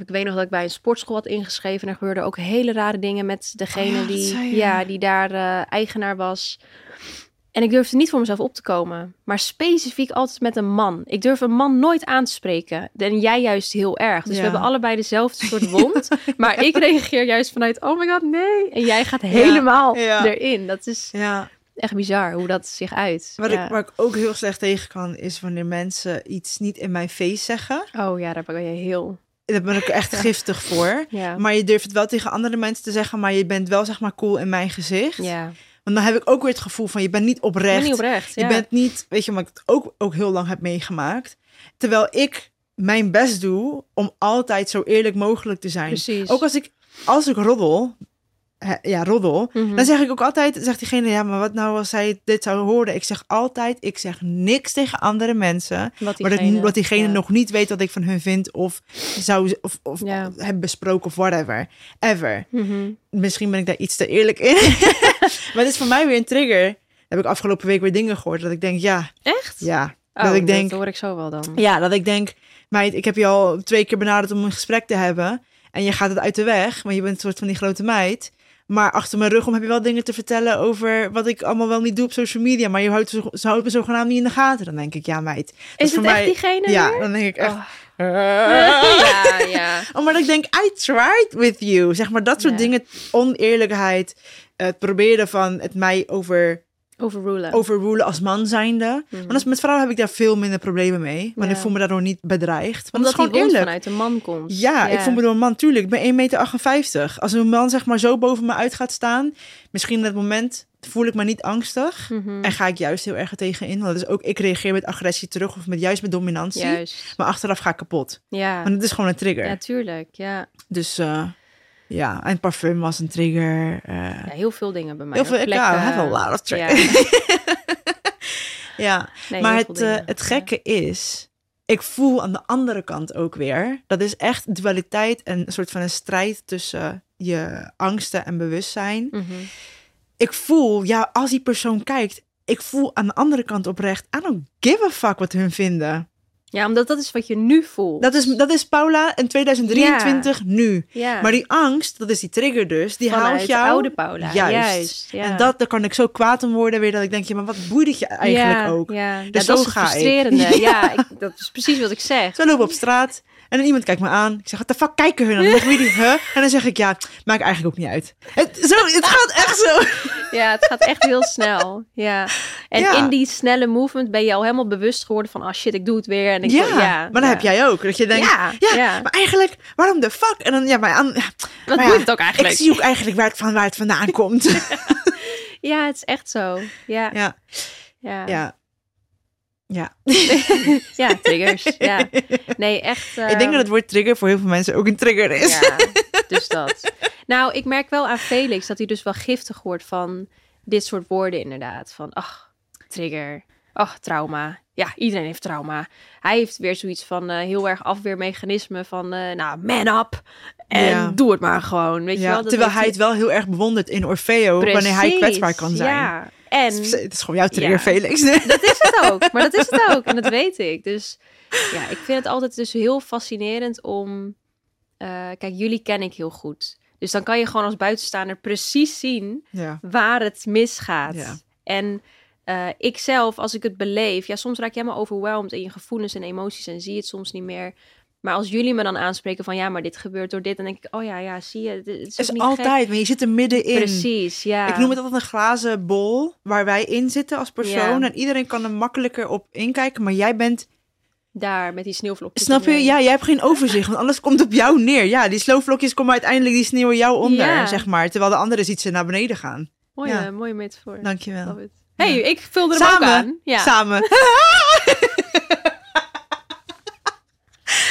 Ik weet nog dat ik bij een sportschool had ingeschreven. En er gebeurden ook hele rare dingen met degene Oh ja, die, ja, die daar eh, eigenaar was. En ik durfde niet voor mezelf op te komen. Maar specifiek altijd met een man. Ik durf een man nooit aan te spreken. En jij juist heel erg. Dus Ja. we hebben allebei dezelfde soort wond. maar ik reageer juist vanuit, oh my god, nee. En jij gaat helemaal erin. Dat is echt bizar hoe dat zich uit. wat ja. ik, waar ik ook heel slecht tegen kan, is wanneer mensen iets niet in mijn face zeggen. Oh ja, daar ben je heel... Daar ben ik echt giftig voor. Ja. Maar je durft het wel tegen andere mensen te zeggen, maar je bent wel zeg maar cool in mijn gezicht. ja. Want dan heb ik ook weer het gevoel van je bent niet ben oprecht. niet oprecht. Je bent niet, weet je, omdat ik het ook, ook heel lang heb meegemaakt. Terwijl ik mijn best doe om altijd zo eerlijk mogelijk te zijn. Precies. Ook als ik, als ik roddel, ja, roddel, Mhm. dan zeg ik ook altijd, zegt diegene, ja, maar wat nou als zij dit zou horen? Ik zeg altijd, ik zeg niks tegen andere mensen. wat Maar dat, diegene ja. nog niet weet wat ik van hun vind of zou of, of Ja. heb besproken of whatever. Ever. Mhm. Misschien ben ik daar iets te eerlijk in. maar het is voor mij weer een trigger. Heb ik afgelopen week weer dingen gehoord dat ik denk, ja, Echt? ja. Oh, dat ik denk, Dat hoor ik zo wel dan. ja, dat ik denk, meid, ik heb je al twee keer benaderd om een gesprek te hebben. En je gaat het uit de weg, want je bent een soort van die grote meid. Maar achter mijn rug om heb je wel dingen te vertellen over wat ik allemaal wel niet doe op social media. Maar je houdt, zo, ze houdt me zogenaamd niet in de gaten. Dan denk ik, ja meid. dat Is voor het echt mij- diegene Ja, weer? dan denk ik echt... Oh. "Ah." ja, ja. Oh, maar dat ik denk, I tried with you. Zeg maar, dat soort Ja. dingen, oneerlijkheid, het proberen van het mij over, Overrulen. overrulen als man zijnde. Want als, met vrouwen heb ik daar veel minder problemen mee. Want Ja. ik voel me daardoor niet bedreigd. Want Omdat dat is gewoon eerlijk. vanuit een man komt. Ja, ik voel me door een man, tuurlijk. Ik ben 1,58 meter. Als een man zeg maar zo boven me uit gaat staan, misschien in dat moment voel ik me niet angstig. Mhm. En ga ik juist heel erg er tegenin. Want dat is ook, ik reageer met agressie terug of met, juist met dominantie. Juist. Maar achteraf ga ik kapot. Ja. Want het is gewoon een trigger. ja, tuurlijk. Ja. Dus eh, ja, en parfum was een trigger. eh, ja, heel veel dingen bij mij. Heel veel- plekken. lot of Ja. ja, Nee, maar heel het, eh, het gekke is, ik voel aan de andere kant ook weer, dat is echt dualiteit en een soort van een strijd tussen je angsten en bewustzijn. Ja. Mhm. Ik voel, ja, als die persoon kijkt, ik voel aan de andere kant oprecht, I don't give a fuck wat hun vinden. Ja, omdat dat is wat je nu voelt. Dat is, dat is Paula in 2023 nu. ja. Maar die angst, dat is die trigger dus, die Vanuit houdt jou... oude Paula. Juist. Juist. ja. En dat, daar kan ik zo kwaad om worden weer, dat ik denk, ja, maar wat boeit het je eigenlijk ook? Dus Ja, dat zo is ga ik. frustrerende. Ja, ik, dat is precies wat ik zeg. Zo lopen op straat en dan iemand kijkt me aan. Ik zeg, wat de fuck kijken hun? En dan jullie, huh? En dan zeg ik, ja, maakt eigenlijk ook niet uit. Het, zo, het gaat echt zo. Ja, het gaat echt heel snel. Ja. En Ja. in die snelle movement ben je al helemaal bewust geworden van... ah shit, ik doe het weer. En ik, Ja, ja, maar dan ja. heb jij ook. Dat je denkt, Ja, maar eigenlijk, waarom de fuck? En dan, ja, maar, aan, Wat maar moet het ook eigenlijk? ik zie ook eigenlijk waar het, van, waar het vandaan komt. Ja, het is echt zo. Ja, ja, ja. Ja. Ja. Triggers. Ja. Nee, echt. Ik denk dat het woord trigger voor heel veel mensen ook een trigger is. Ja, dus dat. Nou, ik merk wel aan Felix dat hij dus wel giftig wordt van dit soort woorden inderdaad. Van, ach, trigger. Ach, trauma. Ja, iedereen heeft trauma. Hij heeft weer zoiets van eh, heel erg afweermechanisme van, eh, nou, man up. En Ja. doe het maar gewoon, weet je wel. Dat terwijl hij het wel heel erg bewondert in Orfeo, wanneer hij kwetsbaar kan zijn. Ja, en... Het is gewoon jouw trigger, Ja. Felix. Dat is het ook. Maar dat is het ook. En dat weet ik. Dus ja, ik vind het altijd dus heel fascinerend om... eh, kijk, jullie ken ik heel goed. Dus dan kan je gewoon als buitenstaander precies zien Ja. waar het misgaat. Ja. En eh, ik zelf, als ik het beleef... Ja, soms raak je helemaal overweldigd in je gevoelens en emoties... en zie je het soms niet meer. Maar als jullie me dan aanspreken van... ja, maar dit gebeurt door dit... dan denk ik, oh ja, ja, zie je. Het is, Het is ook niet gek. altijd, maar je zit er middenin. Precies, ja. Ik noem het altijd een glazen bol waar wij in zitten als persoon. Ja. En iedereen kan er makkelijker op inkijken. Maar jij bent, Daar, met die sneeuwvlokjes. snap je? Ja, jij hebt geen overzicht. Want alles komt op jou neer. Ja, die slowvlokjes komen uiteindelijk die sneeuw jou onder, Ja. zeg maar. Terwijl de andere ziet ze naar beneden gaan. Mooie, Ja. mooie metafoor. Dankjewel. It. hey, ik vulde hem ook Samen. aan. Ja. Samen.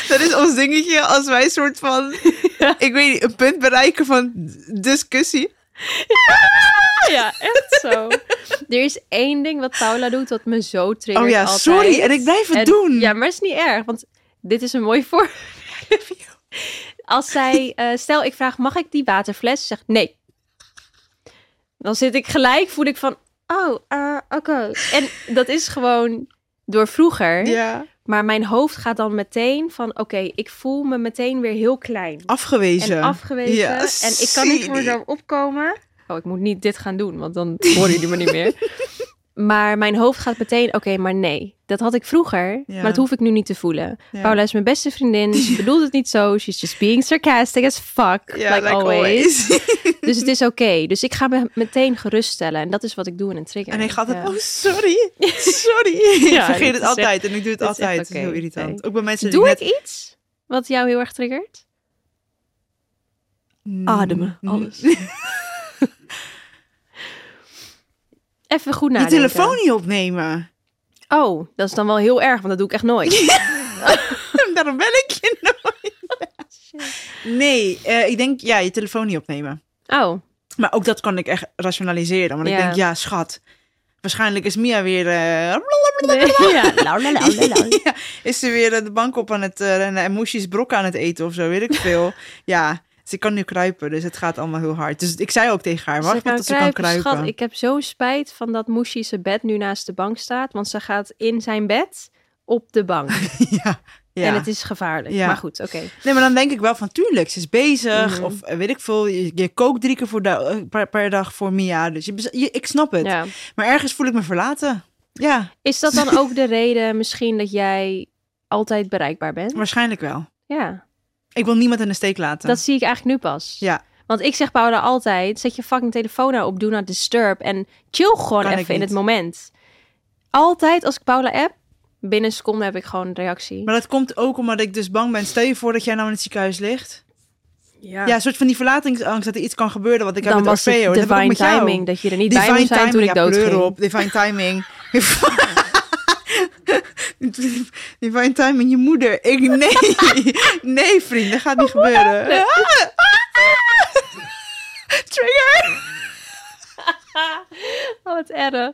Dat is ons dingetje als wij een soort van, ik weet niet, een punt bereiken van discussie. ja, echt zo. Er is één ding wat Paula doet wat me zo triggert Oh ja, altijd. sorry. En ik blijf het En- doen. Ja, maar het is niet erg, want dit is een mooi voor. Als zij, eh, stel ik vraag, mag ik die waterfles? Ze Zegt nee. Dan zit ik gelijk, voel ik van, oh, eh, oké. En dat is gewoon door vroeger. Ja. Maar mijn hoofd gaat dan meteen van, oké, ik voel me meteen weer heel klein. Afgewezen. en afgewezen. En ik kan niet voor mezelf opkomen. Oh, ik moet niet dit gaan doen, want dan horen jullie me niet meer. Maar mijn hoofd gaat meteen, oké, maar nee. Dat had ik vroeger, Ja. maar dat hoef ik nu niet te voelen. Ja. Paula is mijn beste vriendin. Ze bedoelt het niet zo. She's just being sarcastic as fuck. Ja, like, like always. always. Dus het is oké. Dus ik ga me meteen geruststellen. En dat is wat ik doe in een trigger. En ik ga altijd, Ja. oh sorry, sorry. ik vergeet het altijd en ik doe het altijd. Het is heel irritant. Ook bij mensen Doe die ik iets wat jou heel erg triggert? net... Ademen, Mm, alles. Even goed Je nadenken. telefoon niet opnemen. Oh, dat is dan wel heel erg, want dat doe ik echt nooit. Daarom bel ik je nooit. Nee, eh, ik denk, ja, je telefoon niet opnemen. Oh, Maar ook dat kan ik echt rationaliseren. Want ik Ja. denk, ja, schat. Waarschijnlijk is Mia weer... eh, nee. ja. Ja, is ze weer de bank op aan het rennen en moesjes brok aan het eten of zo, weet ik veel. ja, ze kan nu kruipen, dus het gaat allemaal heel hard. Dus ik zei ook tegen haar, wacht tot ze kan kruipen. Schat, ik heb zo spijt van dat Moeshi zijn bed nu naast de bank staat. Want ze gaat in zijn bed op de bank. ja, ja. En het is gevaarlijk. Ja. Maar goed, oké. Nee, maar dan denk ik wel van, tuurlijk, ze is bezig. Mhm. Of weet ik veel, je, je kookt drie keer voor eh, per, per dag voor Mia. Dus je, ik snap het. Ja. Maar ergens voel ik me verlaten. Ja, Is dat dan ook de reden misschien dat jij altijd bereikbaar bent? waarschijnlijk wel. Ja, Ik wil niemand in de steek laten. dat zie ik eigenlijk nu pas. Ja, Want ik zeg Paula altijd, zet je fucking telefoon nou op, do not disturb. En chill gewoon Kan even in het moment. Altijd als ik Paula app, binnen een seconde heb ik gewoon een reactie. maar dat komt ook omdat ik dus bang ben. Stel je voor dat jij nou in het ziekenhuis ligt. ja. Ja, een soort van die verlatingsangst dat er iets kan gebeuren. Wat ik heb dan met Orfeo. Dat heb ik ook divine met jou. timing dat je er niet bij moest zijn toen ik ja, dood ging. op. Divine timing. Divine timing, je moeder. Ik, nee. Nee, vriend, dat gaat niet gebeuren. Trigger. Oh, wat erg.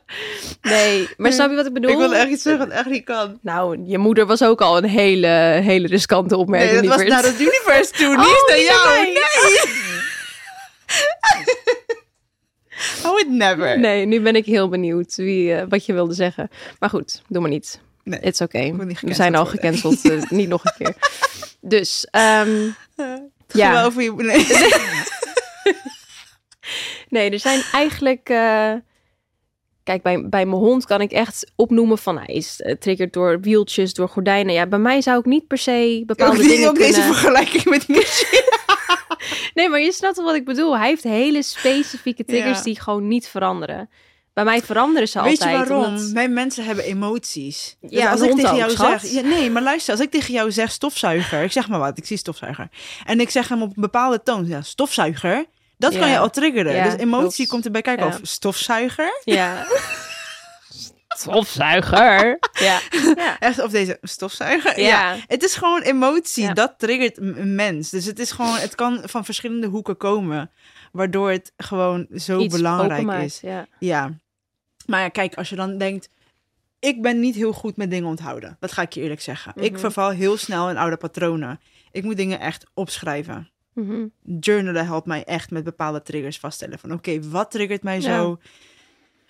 Nee, maar snap je wat ik bedoel? Ik wilde echt iets zeggen wat echt niet kan. Nou, je moeder was ook al een hele, hele riskante opmerking. Nee, dat was naar het universe toe. Niet Oh, naar jou. Nee. I would never. Nee, nu ben ik heel benieuwd wie, eh, wat je wilde zeggen. Maar goed, doe maar niet. Nee, It's okay. We zijn al gecanceld gecanceld. eh, niet nog een keer. Dus, ehm, Ja. Ja. Over je... Nee. nee, er zijn eigenlijk... eh, kijk, bij, bij mijn hond kan ik echt opnoemen van... Hij is uh, triggerd door wieltjes, door gordijnen. Ja, bij mij zou ik niet per se bepaalde die, dingen ook deze vergelijking met Michelle. Nee, maar je snapt wel wat ik bedoel. Hij heeft hele specifieke triggers Ja. die gewoon niet veranderen. Bij mij veranderen ze Weet je altijd. waarom? omdat- Mijn mensen hebben emoties. Dus Ja, als een ik tegen jou schat. zeg... Ja, nee, maar luister. Als ik tegen jou zeg stofzuiger... Ik zeg maar wat, ik zie stofzuiger. En ik zeg hem op een bepaalde toon... Ja, stofzuiger. Dat kan je al triggeren. Ja, dus emotie klopt. komt erbij kijken. Ja. Of stofzuiger. Ja. Stofzuiger. Ja. ja. Echt, of deze stofzuiger. Ja. Ja. Het is gewoon emotie. Ja. Dat triggert een een mens. Dus het is gewoon... Het kan van verschillende hoeken komen. Waardoor het gewoon zo Iets belangrijk openmaakt, is. Ja. Ja. Maar ja, kijk, als je dan denkt... Ik ben niet heel goed met dingen onthouden. Dat ga ik je eerlijk zeggen. Ik Mhm. verval heel snel in oude patronen. Ik moet dingen echt opschrijven. Mhm. Journalen helpt mij echt met bepaalde triggers vaststellen. Van oké, wat triggert mij Ja. zo?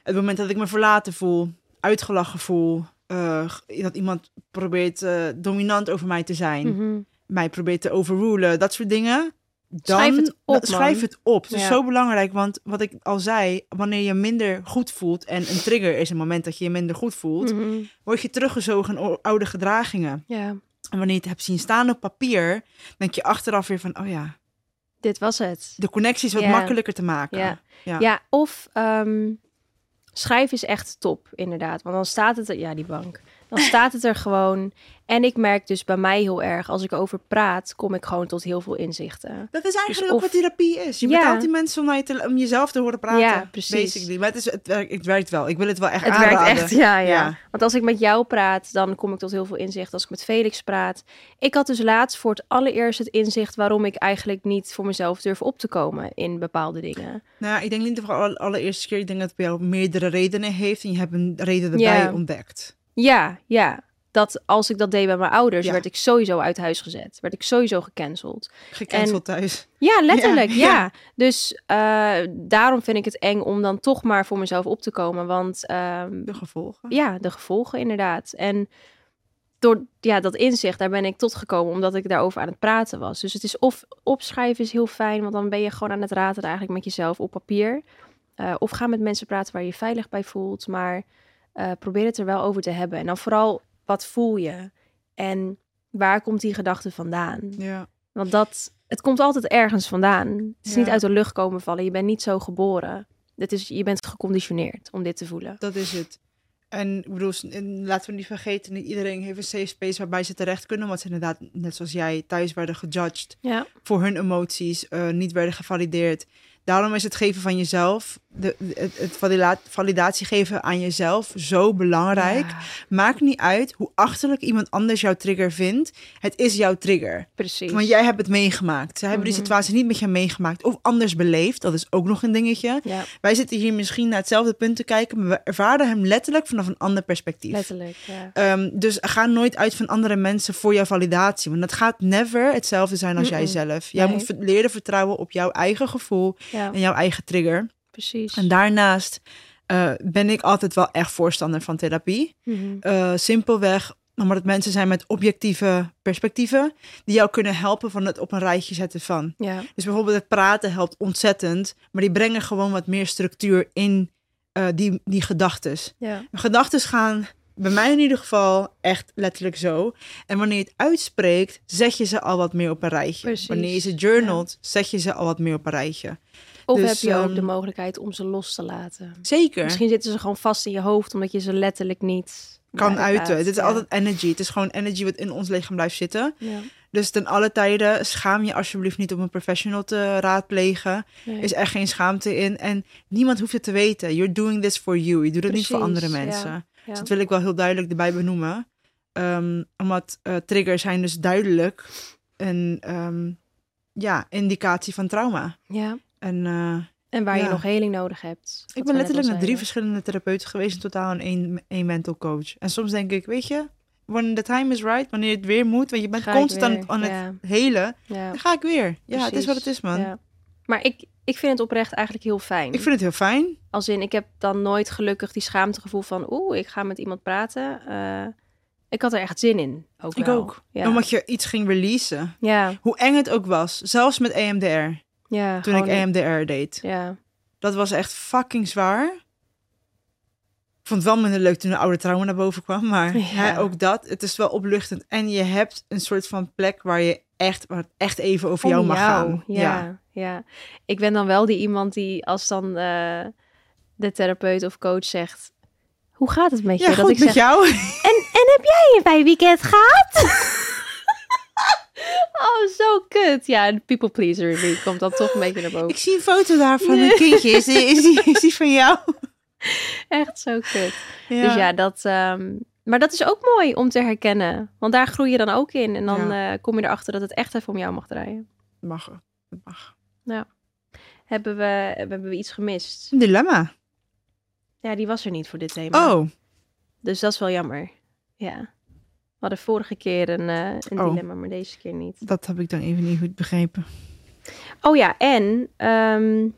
Het moment dat ik me verlaten voel, uitgelachen voel... eh, dat iemand probeert eh, dominant over mij te zijn. Mhm. Mij probeert te overrulen. Dat soort dingen. Dan, Schrijf het op, dat- schrijf het op. Het is Ja. zo belangrijk, want wat ik al zei, wanneer je minder goed voelt en een trigger is een moment dat je je minder goed voelt, Mhm. word je teruggezogen in oude gedragingen. Ja, En wanneer je het hebt zien staan op papier, denk je achteraf weer van, oh ja, dit was het. de connectie is wat Ja. makkelijker te maken. Ja. Ja. Ja, of ehm, schrijven is echt top, inderdaad. Want dan staat het ja, die bank. Dan staat het er gewoon. En ik merk dus bij mij heel erg, als ik over praat, kom ik gewoon tot heel veel inzichten. Dat is eigenlijk Dus ook of- wat therapie is. Je Ja. betaalt die mensen om, naar je te- om jezelf te horen praten. Ja, precies. Basically. Maar het, is, het, werkt, het werkt wel. Ik wil het wel echt Het aanraden. werkt echt, ja, ja, Ja. Want als ik met jou praat, dan kom ik tot heel veel inzicht. Als ik met Felix praat. Ik had dus laatst voor het allereerst het inzicht waarom ik eigenlijk niet voor mezelf durf op te komen in bepaalde dingen. Nou, ja, ik denk niet de alle- allereerste keer. Ik denk dat het bij jou meerdere redenen heeft. En je hebt een reden erbij Ja. ontdekt. Ja, ja. Dat als ik dat deed bij mijn ouders, Ja. werd ik sowieso uit huis gezet. Werd ik sowieso gecanceld. Gecanceld thuis. Ja, letterlijk, ja. Ja, ja. Dus eh, daarom vind ik het eng om dan toch maar voor mezelf op te komen. Want ehm, De gevolgen. ja, de gevolgen inderdaad. En door ja, dat inzicht, daar ben ik tot gekomen omdat ik daarover aan het praten was. Dus het is of opschrijven is heel fijn, want dan ben je gewoon aan het raten eigenlijk met jezelf op papier. Eh, of ga met mensen praten waar je je veilig bij voelt. Maar eh, probeer het er wel over te hebben. En dan vooral, wat voel je? En waar komt die gedachte vandaan? Ja. Want dat, het komt altijd ergens vandaan. Het is Ja. niet uit de lucht komen vallen. Je bent niet zo geboren. Het is, je bent geconditioneerd om dit te voelen. Dat is het. En ik bedoel, laten we niet vergeten, niet iedereen heeft een safe space waarbij ze terecht kunnen. Want ze inderdaad, net zoals jij, thuis werden gejudged Ja, voor hun emoties, eh, niet werden gevalideerd. Daarom is het geven van jezelf, de, het, het valida- validatie geven aan jezelf zo belangrijk. Ja, Maakt niet uit hoe achterlijk iemand anders jouw trigger vindt. Het is jouw trigger. precies. Want jij hebt het meegemaakt. Ze hebben die Mhm. situatie niet met je meegemaakt of anders beleefd. Dat is ook nog een dingetje. Ja, Wij zitten hier misschien naar hetzelfde punt te kijken, maar we ervaren hem letterlijk vanaf een ander perspectief. letterlijk. Ja. Ehm, dus ga nooit uit van andere mensen voor jouw validatie. Want dat gaat never hetzelfde zijn als jijzelf. Jij Nee. moet leren vertrouwen op jouw eigen gevoel ja, en jouw eigen trigger. precies. En daarnaast eh, ben ik altijd wel echt voorstander van therapie. Mhm. Eh, simpelweg omdat het mensen zijn met objectieve perspectieven... die jou kunnen helpen van het op een rijtje zetten van. Ja, Dus bijvoorbeeld het praten helpt ontzettend... maar die brengen gewoon wat meer structuur in eh, die, die gedachtes. ja, Gedachten gaan bij mij in ieder geval echt letterlijk zo. En wanneer je het uitspreekt, zet je ze al wat meer op een rijtje. Precies, Wanneer je ze journalt, zet je ze al wat meer op een rijtje. Of Dus, heb je ook ehm, de mogelijkheid om ze los te laten? Zeker. Misschien zitten ze gewoon vast in je hoofd, omdat je ze letterlijk niet kan uiten. Het is Ja. altijd energy. Het is gewoon energy wat in ons lichaam blijft zitten. Ja, Dus ten alle tijden schaam je alsjeblieft niet om een professional te raadplegen. nee. Is er geen schaamte in. En niemand hoeft het te weten. You're doing this for you. Je doet het niet voor andere ja. mensen. Ja. Dus dat wil ik wel heel duidelijk erbij benoemen. Ehm, omdat eh, triggers zijn dus duidelijk een ehm, ja, indicatie van trauma. ja. En eh, En waar Ja. je nog heling nodig hebt. ik ben letterlijk naar drie verschillende therapeuten geweest in totaal en één, één mental coach. En soms denk ik, weet je, when the time is right, wanneer het weer moet, want je bent Ga constant aan het ja. helen, dan ga ik weer. Ja, het is wat het is, man. Maar ik, ik vind het oprecht eigenlijk heel fijn. Ik vind het heel fijn. Als in, ik heb dan nooit gelukkig die schaamtegevoel van... oeh, ik ga met iemand praten. Eh, ik had er echt zin in. Ook Ik wel. ook. Ja. Omdat je iets ging releasen. ja, Hoe eng het ook was. Zelfs met E EMDR. ja. Toen ik E EMDR deed. Ja, Dat was echt fucking zwaar. Ik vond het wel minder leuk toen de oude trauma naar boven kwam. Maar Ja. hè, ook dat. Het is wel opluchtend. En je hebt een soort van plek waar je echt, echt even over jou mag gaan. Ja, ja, Ik ben dan wel die iemand die als dan eh, de therapeut of coach zegt... Hoe gaat het met je? Ja, dat goed ik met zeg, jou. En, en heb jij je bij weekend gehad? oh, zo kut. Ja, de people pleaser die komt dan toch een beetje naar boven. Ik zie een foto daar van een kindje. Is die, is die, is die van jou? Echt zo kut. Ja. Dus ja, dat... ehm, maar dat is ook mooi om te herkennen. Want daar groei je dan ook in. En dan eh, kom je erachter dat het echt even om jou mag draaien. Mag. Het mag. Hebben we, hebben we iets gemist? Een dilemma. Ja, die was er niet voor dit thema. Oh, Dus dat is wel jammer. Ja. We hadden vorige keer een, eh, een Oh. dilemma, maar deze keer niet. dat heb ik dan even niet goed begrepen. Oh ja, en ehm,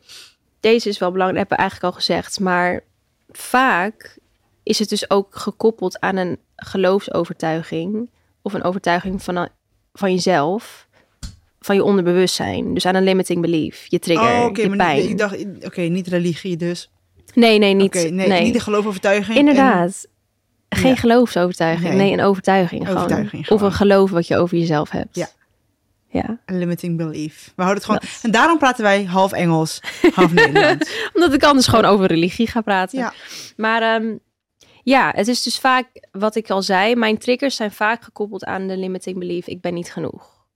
deze is wel belangrijk, dat hebben we eigenlijk al gezegd. Maar vaak is het dus ook gekoppeld aan een geloofsovertuiging. Of een overtuiging van, van jezelf. Van je onderbewustzijn. Dus aan een limiting belief. Je trigger, oh, je maar pijn. niet- ik dacht, oké, niet religie dus. Nee, nee, niet. Nee, nee. niet de geloofovertuiging. Inderdaad. Geen Ja. geloofsovertuiging. Nee. Nee, een overtuiging. gewoon. Overtuiging Of gewoon. een geloof wat je over jezelf hebt. Ja. Ja. En limiting belief. We houden het gewoon... Dat. En daarom praten wij half Engels, half Nederlands. Omdat ik anders gewoon over religie ga praten. Ja. Maar ehm, ja, het is dus vaak, wat ik al zei, mijn triggers zijn vaak gekoppeld aan de limiting belief. Ik ben niet genoeg.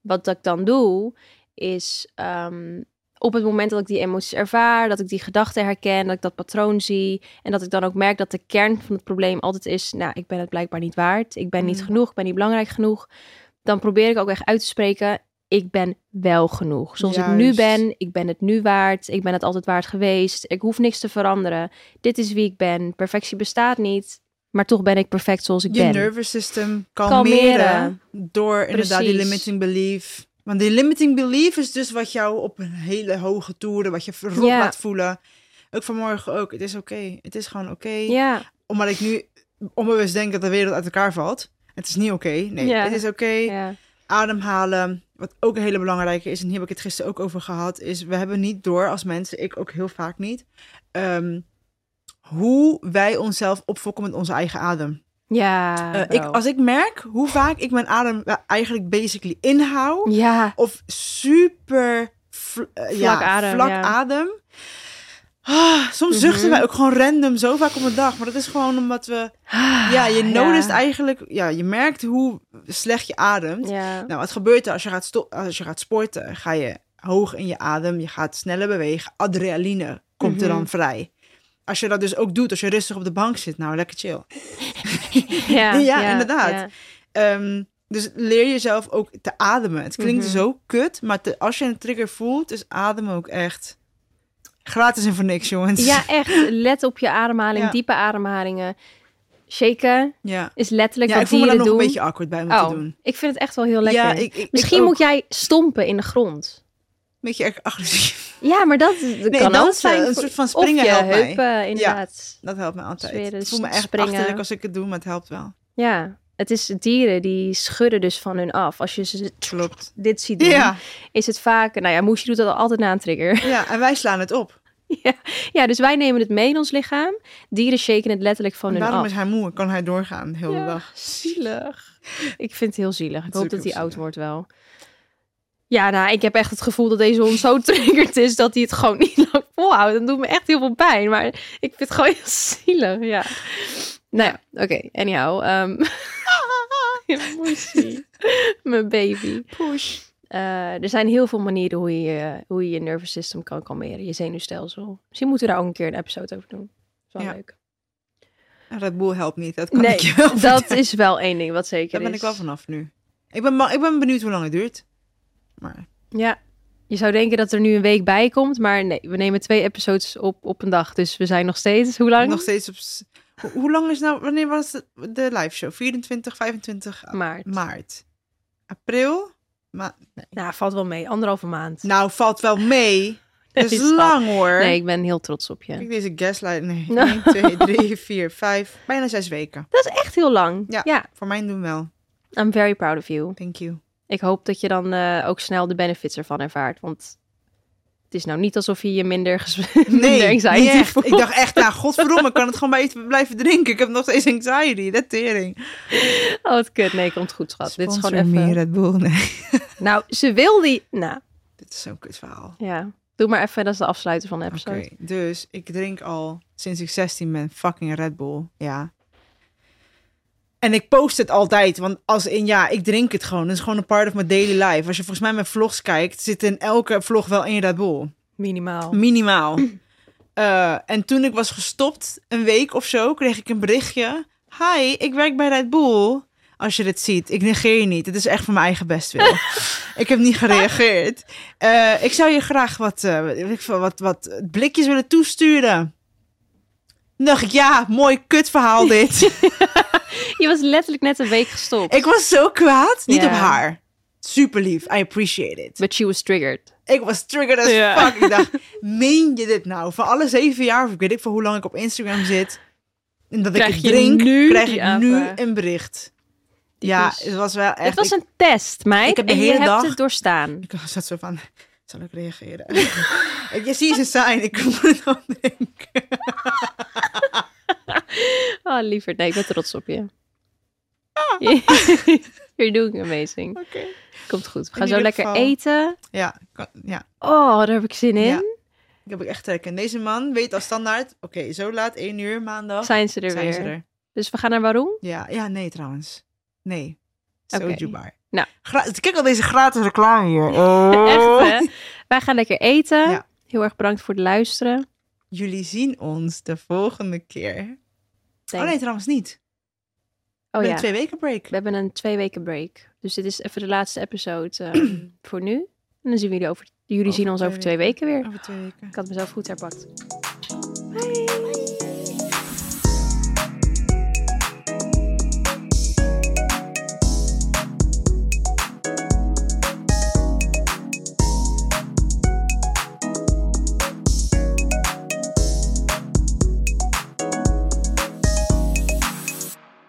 Wat ik dan doe, is ehm, op het moment dat ik die emoties ervaar, dat ik die gedachten herken, dat ik dat patroon zie en dat ik dan ook merk dat de kern van het probleem altijd is, nou, ik ben het blijkbaar niet waard, ik ben niet Mm. genoeg, ik ben niet belangrijk genoeg, dan probeer ik ook echt uit te spreken, ik ben wel genoeg. Zoals ik nu ben, ik ben het nu waard, ik ben het altijd waard geweest, ik hoef niks te veranderen. Dit is wie ik ben, perfectie bestaat niet, maar toch ben ik perfect zoals ik Je ben. nervous system kalmeren, Kalmeren. door inderdaad die Precies. limiting belief. Want die limiting belief is dus wat jou op een hele hoge toer, wat je verrot Ja. laat voelen. Ook vanmorgen ook. Het is oké. Het is gewoon oké. Ja, Omdat ik nu onbewust denk dat de wereld uit elkaar valt. Het is niet oké. Nee, Ja. het is oké. Ademhalen. Wat ook een hele belangrijke is, en hier heb ik het gisteren ook over gehad, is we hebben niet door als mensen, ik ook heel vaak niet, ehm, hoe wij onszelf opfokken met onze eigen adem. Ja, Eh, ik, als ik merk hoe vaak ik mijn adem eigenlijk basically inhoud, Ja, of super vl- eh, Vlak ja, adem, vlak ja. adem. Ah, soms zuchten Mhm. wij ook gewoon random zo vaak op een dag. Maar dat is gewoon omdat we... Ja, je noticed eigenlijk... Ja, je merkt hoe slecht je ademt. Ja. Nou, wat gebeurt er als je gaat, als je gaat sporten? Ga je hoog in je adem, je gaat sneller bewegen. Adrenaline komt er Mhm. dan vrij. Als je dat dus ook doet, als je rustig op de bank zit, nou, lekker chill. Ja, Ja, inderdaad. Ehm, dus leer jezelf ook te ademen. Het klinkt Mhm. zo kut, maar te- als je een trigger voelt, is ademen ook echt gratis en voor niks, jongens. Ja, echt. Let op je ademhaling, Ja. diepe ademhaling. Shaken ja. is letterlijk Ja, ik wat voel me daar dieren nog doen. een beetje awkward bij moeten oh, doen. ik vind het echt wel heel lekker. Ja, ik, ik, Misschien ik moet jij stompen in de grond. Een beetje echt agressief. Ja, maar dat, dat Nee, kan dansen, zijn. een soort van springen helpt mij. heupen, inderdaad. Dat helpt me altijd. Ik voel me echt springen. achterlijk als ik het doe, maar het helpt wel. Ja. Het is dieren die schudden dus van hun af. Als je ze Klopt. dit ziet doen, Ja, is het vaak... Nou ja, Moesje doet dat altijd na een trigger. ja, en wij slaan het op. ja, dus wij nemen het mee in ons lichaam. Dieren shaken het letterlijk van En hun af. is hij moe, kan hij doorgaan de hele Ja, dag. zielig. Ik vind het heel zielig. Ik hoop dat hij heel oud wordt wel. Ja, nou, ik heb echt het gevoel dat deze hond zo triggerd is dat hij het gewoon niet lang volhoudt. Dat doet me echt heel veel pijn, maar ik vind het gewoon heel zielig, ja. Nou ja, oké, anyhow. ehm Moesie. Mijn baby. Push. Eh, er zijn heel veel manieren hoe je, je- hoe je je nervous system kan kalmeren, je zenuwstelsel. Misschien moeten we daar ook een keer een episode over doen. Dat is wel Ja. leuk. En Red Bull helpt niet, dat kan Nee, ik je wel dat is wel één ding wat zeker Daar ben is. ik wel vanaf nu. Ik ben, ik ben benieuwd hoe lang het duurt. Maar Ja, je zou denken dat er nu een week bij komt, maar nee, we nemen twee episodes op op een dag. Dus we zijn nog steeds, hoe lang? nog steeds op... Hoe, lang is nou... Wanneer was de, de live show? 24, 25 Maart. maart. April? Ma Nou, valt wel mee. Anderhalve maand. nou, valt wel mee. Dat is lang hoor. Nee, ik ben heel trots op je. Kijk deze gaslight. Nee, Nou. 1, 2, 3, 4, 5. Bijna zes weken. Dat is echt heel lang. Ja. ja. Voor mijn doen wel. I'm very proud of you. Thank you. Ik hoop dat je dan eh, ook snel de benefits ervan ervaart. Want het is nou niet alsof je je minder, minder Nee, anxiety niet echt. voelt. Ik dacht echt, nou, godverdomme, ik kan het gewoon bij je blijven drinken. Ik heb nog steeds anxiety. Dat tering. Oh, wat kut. Nee, komt goed, schat. Dit is gewoon Sponsor even... me Red Bull. Nee. Nou, ze wil die... Nou, Dit is zo'n kut verhaal. ja. Doe maar even, dat is de afsluiter van de Oké, episode. dus ik drink al sinds ik 16 ben fucking Red Bull. Ja. En ik post het altijd, want als in ja, ik drink het gewoon. Het is gewoon een part of my daily life. Als je volgens mij mijn vlogs kijkt, zit in elke vlog wel één Red Bull. Minimaal. Minimaal. Eh, en toen ik was gestopt, een week of zo, kreeg ik een berichtje. Hi, ik werk bij Red Bull. Als je dit ziet, ik negeer je niet. Het is echt voor mijn eigen bestwil. ik heb niet gereageerd. Eh, ik zou je graag wat, veel, wat, wat blikjes willen toesturen. Dacht ik, ja, mooi kutverhaal dit. Je was letterlijk net een week gestopt. ik was zo kwaad. Niet op haar. Super lief. I appreciate it. But she was triggered. Ik was triggered as fuck. Ik dacht, meen je dit nou? Van alle zeven jaar, of ik weet ik veel hoe lang ik op Instagram zit. En dat Krijg ik drink, nu krijg ik nu een bericht. Ja, Dus- het was wel echt... Het was ik, een test, meid. ik heb de en je hele hebt dag- het doorstaan. ik zat zo van, zal ik reageren? Je ziet ze zijn, ik moet het dan drinken. Oh, liever. Nee, ik ben trots op je. Ah. You're doing amazing. Oké. Komt goed. We gaan zo lekker geval- eten. Ja, ja, Oh, daar heb ik zin in. Ja. ik heb ook echt trek in. Deze man weet als standaard, oké, zo laat, één uur maandag, Zijn ze er zijn weer. ze er. Dus we gaan naar Waarom? Ja, ja, nee trouwens. Nee. Soju bar. Nou. Gra- Kijk al deze gratis reclame hier. Echt, hè? Wij gaan lekker eten. Ja. Heel erg bedankt voor het luisteren. Jullie zien ons de volgende keer. Oh nee, trouwens niet. oh Met ja, een twee weken break. we hebben een twee weken break. Dus dit is even de laatste episode ehm, voor nu. En dan zien we jullie over... Jullie Over zien ons twee over twee weken weer. Over twee weken. Ik had mezelf goed herpakt. Bye.